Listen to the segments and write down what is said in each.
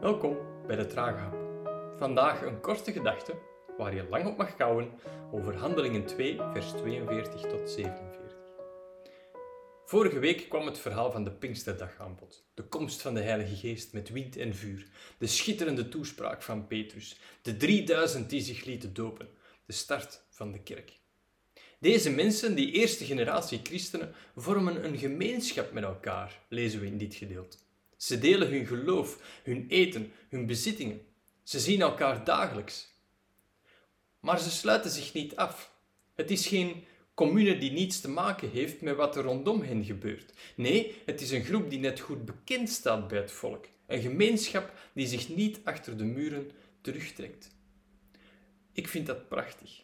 Welkom bij de Trage Hap. Vandaag een korte gedachte waar je lang op mag kouwen over Handelingen 2, vers 42 tot 47. Vorige week kwam het verhaal van de Pinksterdag aan bod. De komst van de Heilige Geest met wind en vuur, de schitterende toespraak van Petrus, de 3000 die zich lieten dopen, de start van de kerk. Deze mensen, die eerste generatie christenen, vormen een gemeenschap met elkaar, lezen we in dit gedeelte. Ze delen hun geloof, hun eten, hun bezittingen. Ze zien elkaar dagelijks. Maar ze sluiten zich niet af. Het is geen commune die niets te maken heeft met wat er rondom hen gebeurt. Nee, het is een groep die net goed bekend staat bij het volk. Een gemeenschap die zich niet achter de muren terugtrekt. Ik vind dat prachtig.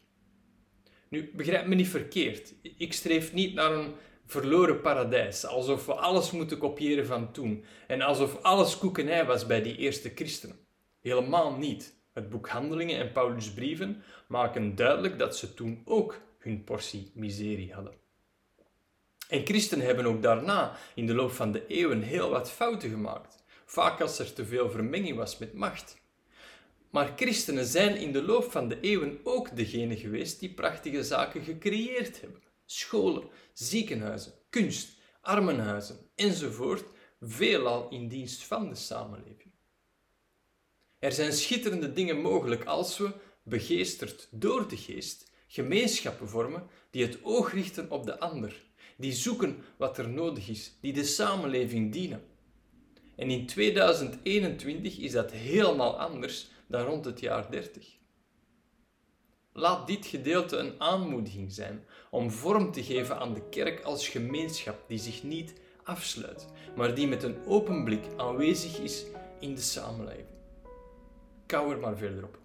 Nu, begrijp me niet verkeerd. Ik streef niet naar een verloren paradijs, alsof we alles moeten kopiëren van toen en alsof alles koekenij was bij die eerste christenen. Helemaal niet. Het boek Handelingen en Paulus' brieven maken duidelijk dat ze toen ook hun portie miserie hadden. En christenen hebben ook daarna, in de loop van de eeuwen, heel wat fouten gemaakt, vaak als er te veel vermenging was met macht. Maar christenen zijn in de loop van de eeuwen ook degene geweest die prachtige zaken gecreëerd hebben. Scholen, ziekenhuizen, kunst, armenhuizen enzovoort, veelal in dienst van de samenleving. Er zijn schitterende dingen mogelijk als we, begeesterd door de geest, gemeenschappen vormen die het oog richten op de ander, die zoeken wat er nodig is, die de samenleving dienen. En in 2021 is dat helemaal anders dan rond het jaar 30. Laat dit gedeelte een aanmoediging zijn om vorm te geven aan de kerk als gemeenschap die zich niet afsluit, maar die met een open blik aanwezig is in de samenleving. Kou er maar verder op.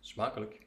Smakelijk.